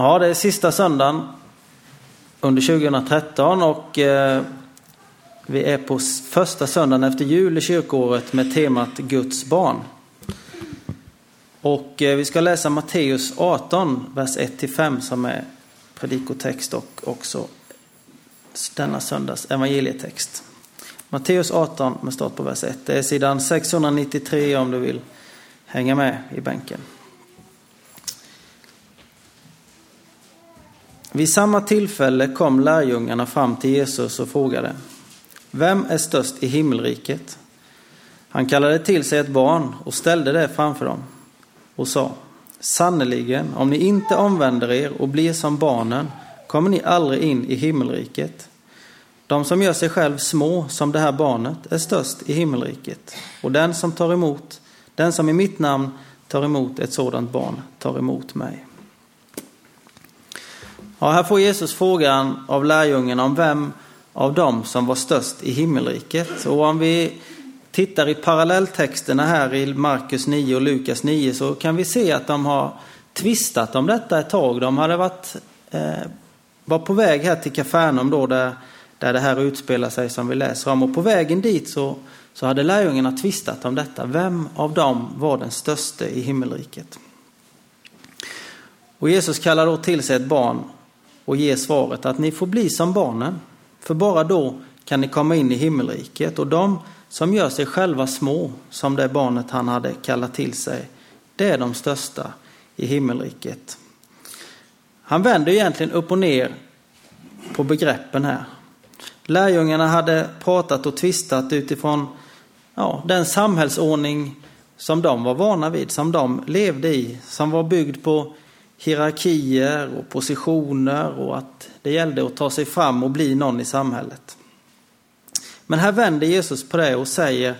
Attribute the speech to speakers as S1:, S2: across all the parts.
S1: Ja, det är sista söndagen under 2013 och eh, vi är på första söndagen efter jul i kyrkåret med temat Guds barn. Och eh, vi ska läsa Matteus 18, vers 1-5 som är predikotext och också denna söndags evangelietext. Matteus 18 med start på vers 1. Det är sidan 693 om du vill hänga med i bänken. Vid samma tillfälle kom lärjungarna fram till Jesus och frågade Vem är störst i himmelriket? Han kallade till sig ett barn och ställde det framför dem och sa Sannerligen, om ni inte omvänder er och blir som barnen kommer ni aldrig in i himmelriket. De som gör sig själv små som det här barnet är störst i himmelriket. Och den som tar emot, den som i mitt namn tar emot ett sådant barn tar emot mig. Ja, här får Jesus frågan av lärjungarna om vem av dem som var störst i himmelriket. Och om vi tittar i parallelltexterna här i Markus 9 och Lukas 9 så kan vi se att de har tvistat om detta ett tag. De hade varit, eh, var på väg här till Kafarnaum då där, där det här utspelar sig som vi läser om. Och på vägen dit så, så hade lärjungarna tvistat om detta. Vem av dem var den störste i himmelriket? Och Jesus kallar då till sig ett barn och ger svaret att ni får bli som barnen. För bara då kan ni komma in i himmelriket. Och de som gör sig själva små, som det barnet han hade kallat till sig, det är de största i himmelriket. Han vänder egentligen upp och ner på begreppen här. Lärjungarna hade pratat och tvistat utifrån ja, den samhällsordning som de var vana vid, som de levde i, som var byggd på hierarkier och positioner och att det gällde att ta sig fram och bli någon i samhället. Men här vänder Jesus på det och säger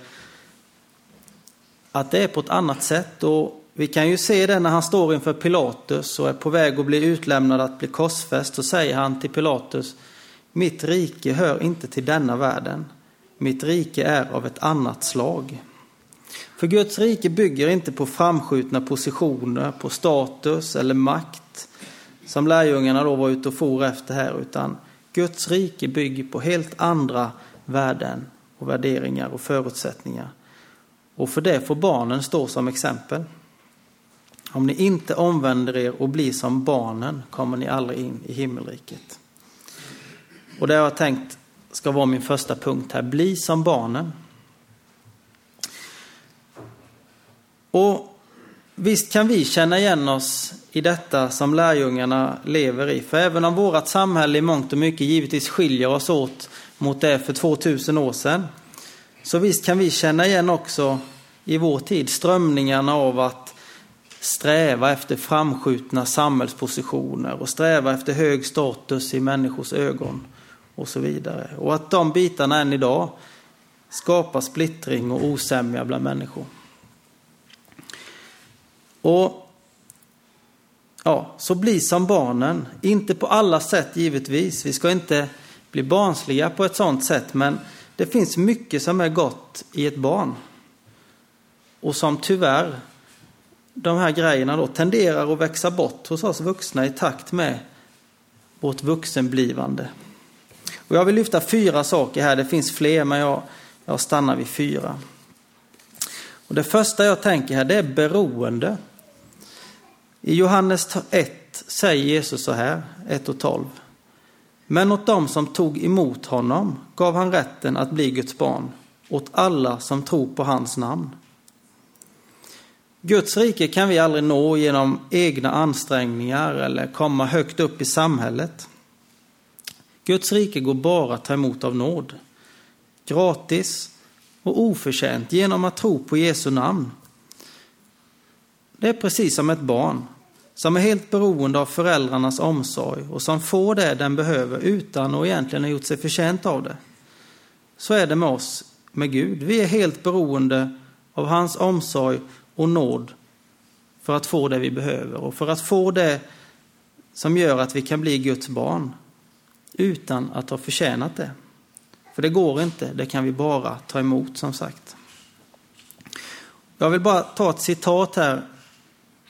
S1: att det är på ett annat sätt. Och vi kan ju se det när han står inför Pilatus och är på väg att bli utlämnad att bli korsfäst. Så säger han till Pilatus, mitt rike hör inte till denna världen. Mitt rike är av ett annat slag. För Guds rike bygger inte på framskjutna positioner, på status eller makt som lärjungarna då var ute och for efter här, utan Guds rike bygger på helt andra värden och värderingar och förutsättningar. Och för det får barnen stå som exempel. Om ni inte omvänder er och blir som barnen kommer ni aldrig in i himmelriket. Och det har jag tänkt ska vara min första punkt här. Bli som barnen. Och visst kan vi känna igen oss i detta som lärjungarna lever i. För även om vårt samhälle i mångt och mycket givetvis skiljer oss åt mot det för 2000 år sedan. Så visst kan vi känna igen också i vår tid strömningarna av att sträva efter framskjutna samhällspositioner och sträva efter hög status i människors ögon och så vidare. Och att de bitarna än idag skapar splittring och osämja bland människor. Och ja, så bli som barnen. Inte på alla sätt givetvis. Vi ska inte bli barnsliga på ett sådant sätt, men det finns mycket som är gott i ett barn. Och som tyvärr, de här grejerna då, tenderar att växa bort hos oss vuxna i takt med vårt vuxenblivande. Och jag vill lyfta fyra saker här, det finns fler, men jag, jag stannar vid fyra. Och det första jag tänker här, det är beroende. I Johannes 1 säger Jesus så här, 1 och 12. Men åt dem som tog emot honom gav han rätten att bli Guds barn, åt alla som tror på hans namn. Guds rike kan vi aldrig nå genom egna ansträngningar eller komma högt upp i samhället. Guds rike går bara att ta emot av nåd. Gratis och oförtjänt genom att tro på Jesu namn. Det är precis som ett barn som är helt beroende av föräldrarnas omsorg och som får det den behöver utan att egentligen ha gjort sig förtjänt av det. Så är det med oss, med Gud. Vi är helt beroende av hans omsorg och nåd för att få det vi behöver och för att få det som gör att vi kan bli Guds barn utan att ha förtjänat det. För det går inte, det kan vi bara ta emot som sagt. Jag vill bara ta ett citat här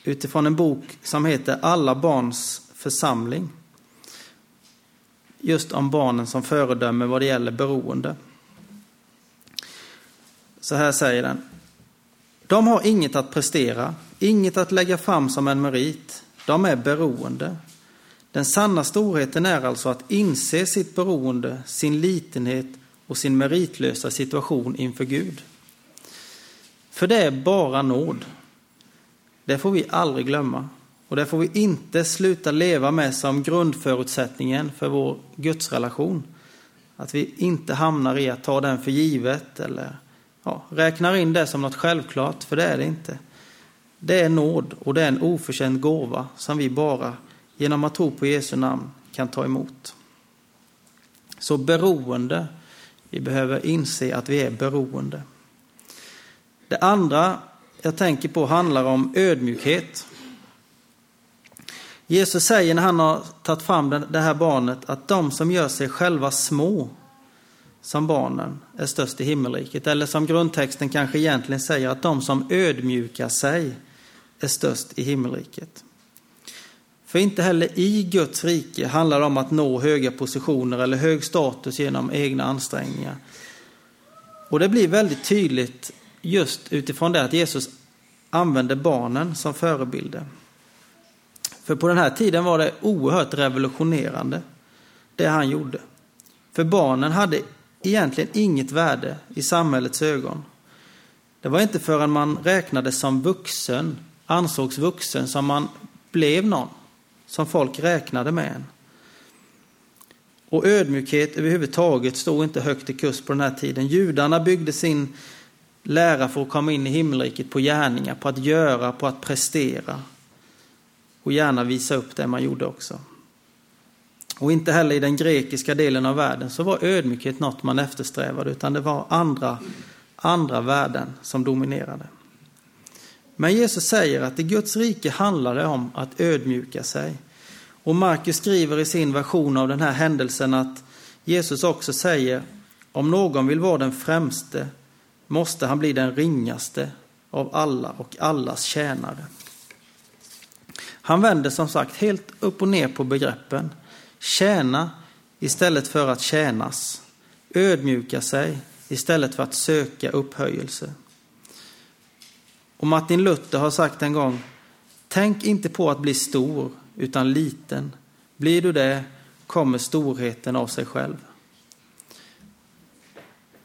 S1: utifrån en bok som heter Alla barns församling. Just om barnen som föredöme vad det gäller beroende. Så här säger den. De har inget att prestera, inget att lägga fram som en merit. De är beroende. Den sanna storheten är alltså att inse sitt beroende, sin litenhet och sin meritlösa situation inför Gud. För det är bara nåd. Det får vi aldrig glömma. Och det får vi inte sluta leva med som grundförutsättningen för vår gudsrelation. Att vi inte hamnar i att ta den för givet eller ja, räknar in det som något självklart, för det är det inte. Det är nåd och det är en oförtjänt gåva som vi bara genom att tro på Jesu namn kan ta emot. Så beroende, vi behöver inse att vi är beroende. Det andra jag tänker på handlar om ödmjukhet. Jesus säger när han har tagit fram det här barnet att de som gör sig själva små som barnen är störst i himmelriket. Eller som grundtexten kanske egentligen säger att de som ödmjukar sig är störst i himmelriket. För inte heller i Guds rike handlar det om att nå höga positioner eller hög status genom egna ansträngningar. Och det blir väldigt tydligt just utifrån det att Jesus använde barnen som förebilder. För på den här tiden var det oerhört revolutionerande, det han gjorde. För barnen hade egentligen inget värde i samhällets ögon. Det var inte förrän man räknades som vuxen, ansågs vuxen, som man blev någon, som folk räknade med en. Och ödmjukhet överhuvudtaget stod inte högt i kurs på den här tiden. Judarna byggde sin lära för att komma in i himmelriket på gärningar, på att göra, på att prestera. Och gärna visa upp det man gjorde också. Och inte heller i den grekiska delen av världen så var ödmjukhet något man eftersträvade, utan det var andra, andra värden som dominerade. Men Jesus säger att i Guds rike handlar det om att ödmjuka sig. Och Markus skriver i sin version av den här händelsen att Jesus också säger om någon vill vara den främste måste han bli den ringaste av alla och allas tjänare. Han vänder som sagt helt upp och ner på begreppen. Tjäna istället för att tjänas. Ödmjuka sig istället för att söka upphöjelse. Och Martin Luther har sagt en gång, tänk inte på att bli stor utan liten. Blir du det kommer storheten av sig själv.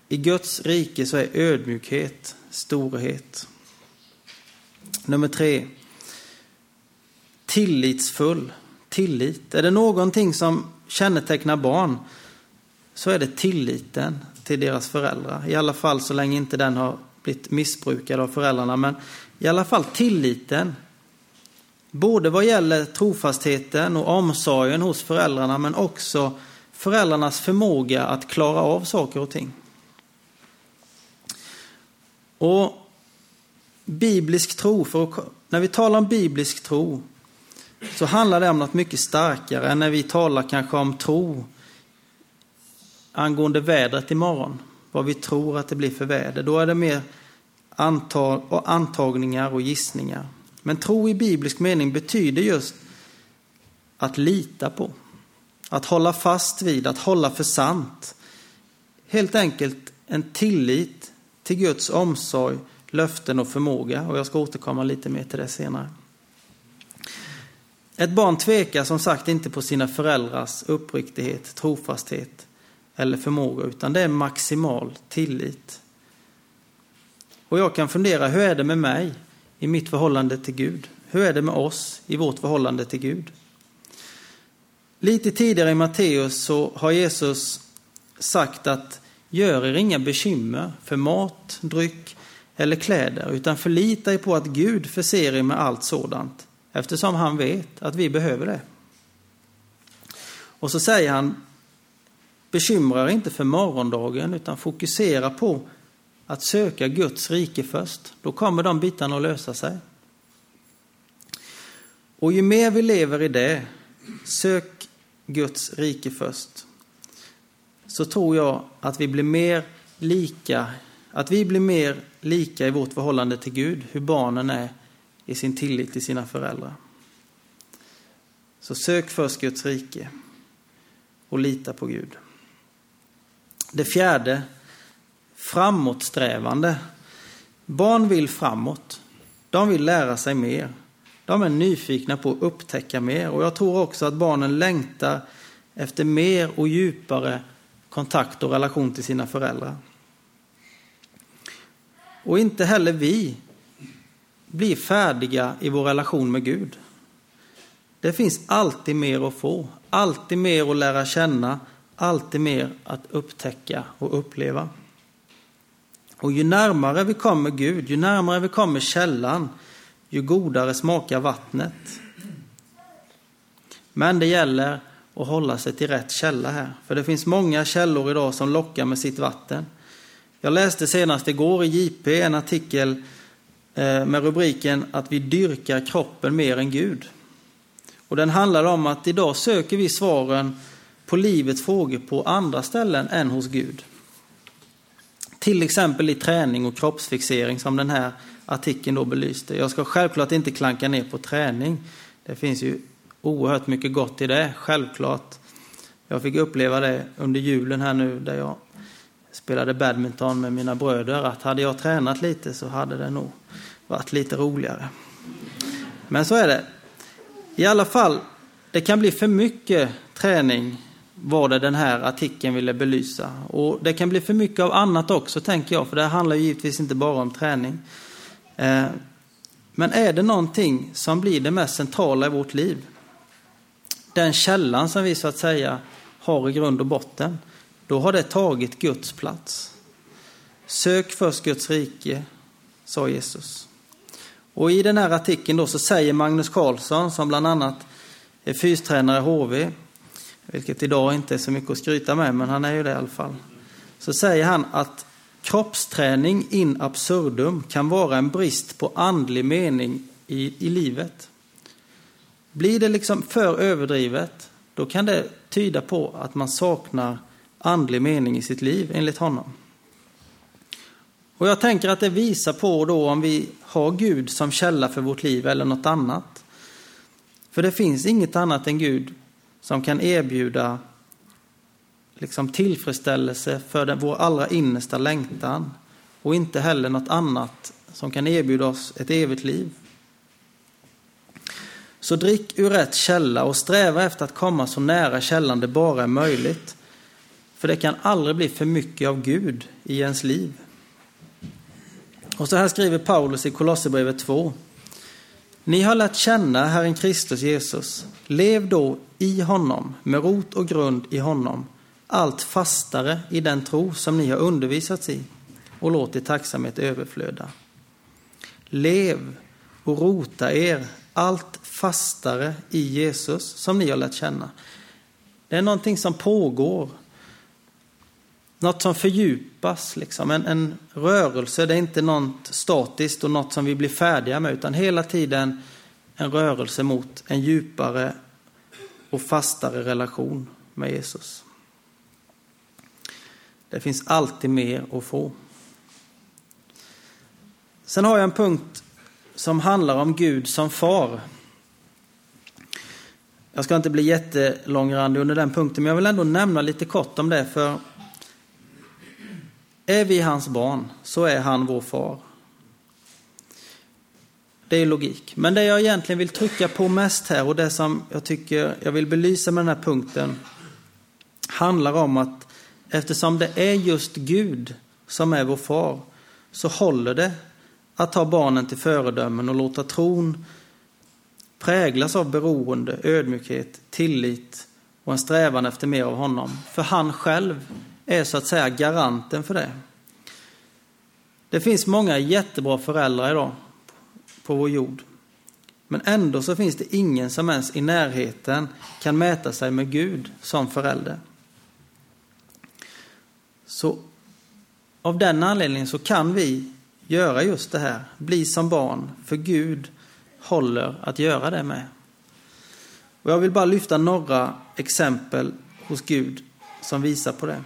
S1: I Guds rike så är ödmjukhet storhet. Nummer tre. Tillitsfull tillit. Är det någonting som kännetecknar barn så är det tilliten till deras föräldrar. I alla fall så länge inte den har blivit missbrukade av föräldrarna. Men i alla fall tilliten. Både vad gäller trofastheten och omsorgen hos föräldrarna men också föräldrarnas förmåga att klara av saker och ting. Och biblisk tro, för när vi talar om biblisk tro så handlar det om något mycket starkare än när vi talar kanske om tro angående vädret imorgon. Vad vi tror att det blir för väder. Då är det mer antagningar och gissningar. Men tro i biblisk mening betyder just att lita på. Att hålla fast vid, att hålla för sant. Helt enkelt en tillit till Guds omsorg, löften och förmåga. Och jag ska återkomma lite mer till det senare. Ett barn tvekar som sagt inte på sina föräldrars uppriktighet, trofasthet eller förmåga, utan det är maximal tillit. Och jag kan fundera, hur är det med mig i mitt förhållande till Gud? Hur är det med oss i vårt förhållande till Gud? Lite tidigare i Matteus så har Jesus sagt att gör er inga bekymmer för mat, dryck eller kläder, utan förlita er på att Gud förser er med allt sådant eftersom han vet att vi behöver det. Och så säger han, bekymra er inte för morgondagen utan fokusera på att söka Guds rike först. Då kommer de bitarna att lösa sig. Och ju mer vi lever i det, sök Guds rike först, så tror jag att vi blir mer lika, att vi blir mer lika i vårt förhållande till Gud, hur barnen är i sin tillit till sina föräldrar. Så sök först Guds rike och lita på Gud. Det fjärde, framåtsträvande. Barn vill framåt. De vill lära sig mer. De är nyfikna på att upptäcka mer och jag tror också att barnen längtar efter mer och djupare kontakt och relation till sina föräldrar. Och inte heller vi blir färdiga i vår relation med Gud. Det finns alltid mer att få, alltid mer att lära känna, alltid mer att upptäcka och uppleva. Och ju närmare vi kommer Gud, ju närmare vi kommer källan, ju godare smakar vattnet. Men det gäller att hålla sig till rätt källa här, för det finns många källor idag som lockar med sitt vatten. Jag läste senast igår i JP en artikel eh, med rubriken att vi dyrkar kroppen mer än Gud. Och den handlar om att idag söker vi svaren på livets frågor på andra ställen än hos Gud. Till exempel i träning och kroppsfixering som den här artikeln då belyste. Jag ska självklart inte klanka ner på träning. Det finns ju oerhört mycket gott i det, självklart. Jag fick uppleva det under julen här nu där jag spelade badminton med mina bröder att hade jag tränat lite så hade det nog varit lite roligare. Men så är det. I alla fall, det kan bli för mycket träning var det den här artikeln ville belysa. Och det kan bli för mycket av annat också tänker jag, för det handlar givetvis inte bara om träning. Eh, men är det någonting som blir det mest centrala i vårt liv, den källan som vi så att säga har i grund och botten, då har det tagit Guds plats. Sök först Guds rike, sa Jesus. Och i den här artikeln då så säger Magnus Karlsson, som bland annat är fystränare i HV, vilket idag inte är så mycket att skryta med, men han är ju det i alla fall. Så säger han att kroppsträning in absurdum kan vara en brist på andlig mening i, i livet. Blir det liksom för överdrivet, då kan det tyda på att man saknar andlig mening i sitt liv, enligt honom. Och jag tänker att det visar på då om vi har Gud som källa för vårt liv eller något annat. För det finns inget annat än Gud som kan erbjuda liksom tillfredsställelse för den, vår allra innersta längtan och inte heller något annat som kan erbjuda oss ett evigt liv. Så drick ur rätt källa och sträva efter att komma så nära källan det bara är möjligt. För det kan aldrig bli för mycket av Gud i ens liv. Och så här skriver Paulus i Kolosserbrevet 2. Ni har lärt känna Herren Kristus Jesus. Lev då i honom, med rot och grund i honom, allt fastare i den tro som ni har undervisats i och låt er tacksamhet överflöda. Lev och rota er allt fastare i Jesus som ni har lärt känna. Det är någonting som pågår. Något som fördjupas, liksom. en, en rörelse. Det är inte något statiskt och något som vi blir färdiga med, utan hela tiden en rörelse mot en djupare och fastare relation med Jesus. Det finns alltid mer att få. Sen har jag en punkt som handlar om Gud som far. Jag ska inte bli jättelångrandig under den punkten, men jag vill ändå nämna lite kort om det. För är vi hans barn så är han vår far. Det är logik. Men det jag egentligen vill trycka på mest här och det som jag tycker jag vill belysa med den här punkten handlar om att eftersom det är just Gud som är vår far så håller det att ta barnen till föredömen och låta tron präglas av beroende, ödmjukhet, tillit och en strävan efter mer av honom. För han själv är så att säga garanten för det. Det finns många jättebra föräldrar idag på vår jord. Men ändå så finns det ingen som ens i närheten kan mäta sig med Gud som förälder. Så av den anledningen så kan vi göra just det här, bli som barn, för Gud håller att göra det med. Och jag vill bara lyfta några exempel hos Gud som visar på det.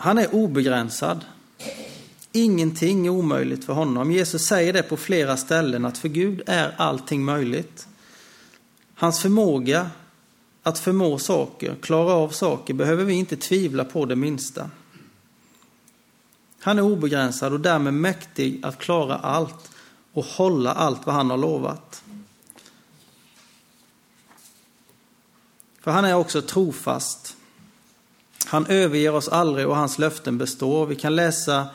S1: Han är obegränsad. Ingenting är omöjligt för honom. Jesus säger det på flera ställen att för Gud är allting möjligt. Hans förmåga att förmå saker, klara av saker, behöver vi inte tvivla på det minsta. Han är obegränsad och därmed mäktig att klara allt och hålla allt vad han har lovat. För han är också trofast. Han överger oss aldrig och hans löften består. Vi kan läsa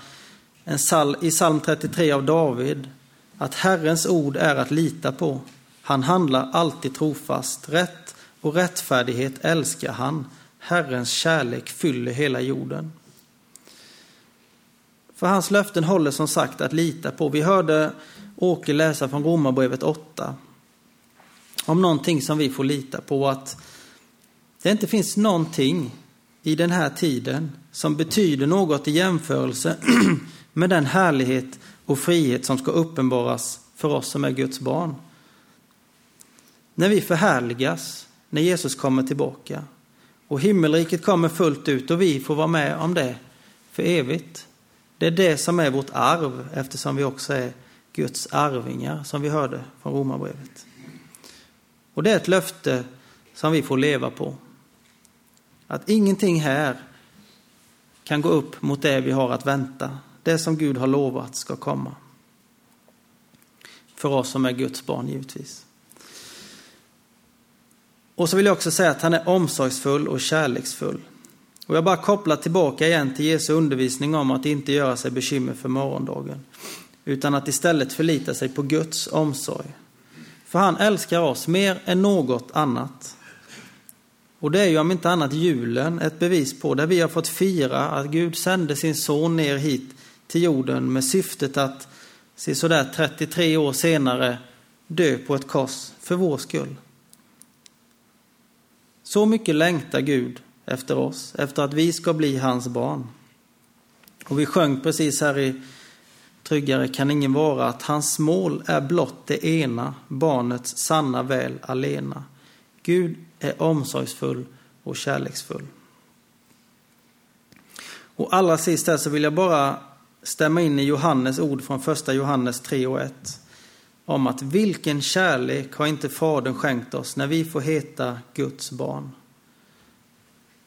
S1: en sal i psalm 33 av David att Herrens ord är att lita på. Han handlar alltid trofast. Rätt och rättfärdighet älskar han. Herrens kärlek fyller hela jorden. För hans löften håller som sagt att lita på. Vi hörde Åke läsa från Romarbrevet 8 om någonting som vi får lita på. Att det inte finns någonting i den här tiden som betyder något i jämförelse med den härlighet och frihet som ska uppenbaras för oss som är Guds barn. När vi förhärligas, när Jesus kommer tillbaka och himmelriket kommer fullt ut och vi får vara med om det för evigt. Det är det som är vårt arv eftersom vi också är Guds arvingar som vi hörde från Romarbrevet. Och det är ett löfte som vi får leva på. Att ingenting här kan gå upp mot det vi har att vänta. Det som Gud har lovat ska komma. För oss som är Guds barn givetvis. Och så vill jag också säga att han är omsorgsfull och kärleksfull. Och jag bara kopplar tillbaka igen till Jesu undervisning om att inte göra sig bekymmer för morgondagen. Utan att istället förlita sig på Guds omsorg. För han älskar oss mer än något annat. Och det är ju om inte annat julen ett bevis på, där vi har fått fira att Gud sände sin son ner hit till jorden med syftet att se sådär 33 år senare dö på ett kors för vår skull. Så mycket längtar Gud efter oss, efter att vi ska bli hans barn. Och vi sjöng precis här i Tryggare kan ingen vara att hans mål är blott det ena, barnets sanna väl alena. Gud är omsorgsfull och kärleksfull. Och allra sist här så vill jag bara stämma in i Johannes ord från första Johannes 3 och 1. Om att vilken kärlek har inte Fadern skänkt oss när vi får heta Guds barn.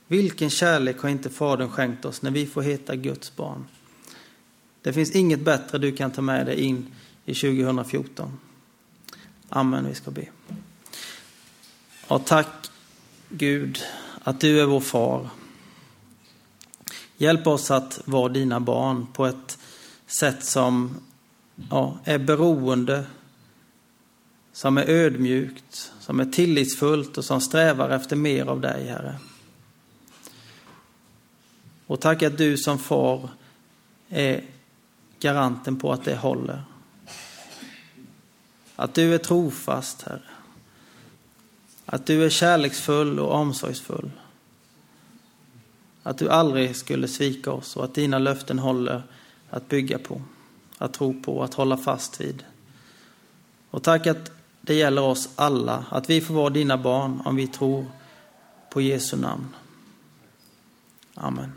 S1: Vilken kärlek har inte Fadern skänkt oss när vi får heta Guds barn. Det finns inget bättre du kan ta med dig in i 2014. Amen, vi ska be. Ja, tack Gud att du är vår far. Hjälp oss att vara dina barn på ett sätt som ja, är beroende, som är ödmjukt, som är tillitsfullt och som strävar efter mer av dig, Herre. Och tack att du som far är garanten på att det håller. Att du är trofast, Herre. Att du är kärleksfull och omsorgsfull. Att du aldrig skulle svika oss och att dina löften håller att bygga på, att tro på, och att hålla fast vid. Och tack att det gäller oss alla, att vi får vara dina barn om vi tror på Jesu namn. Amen.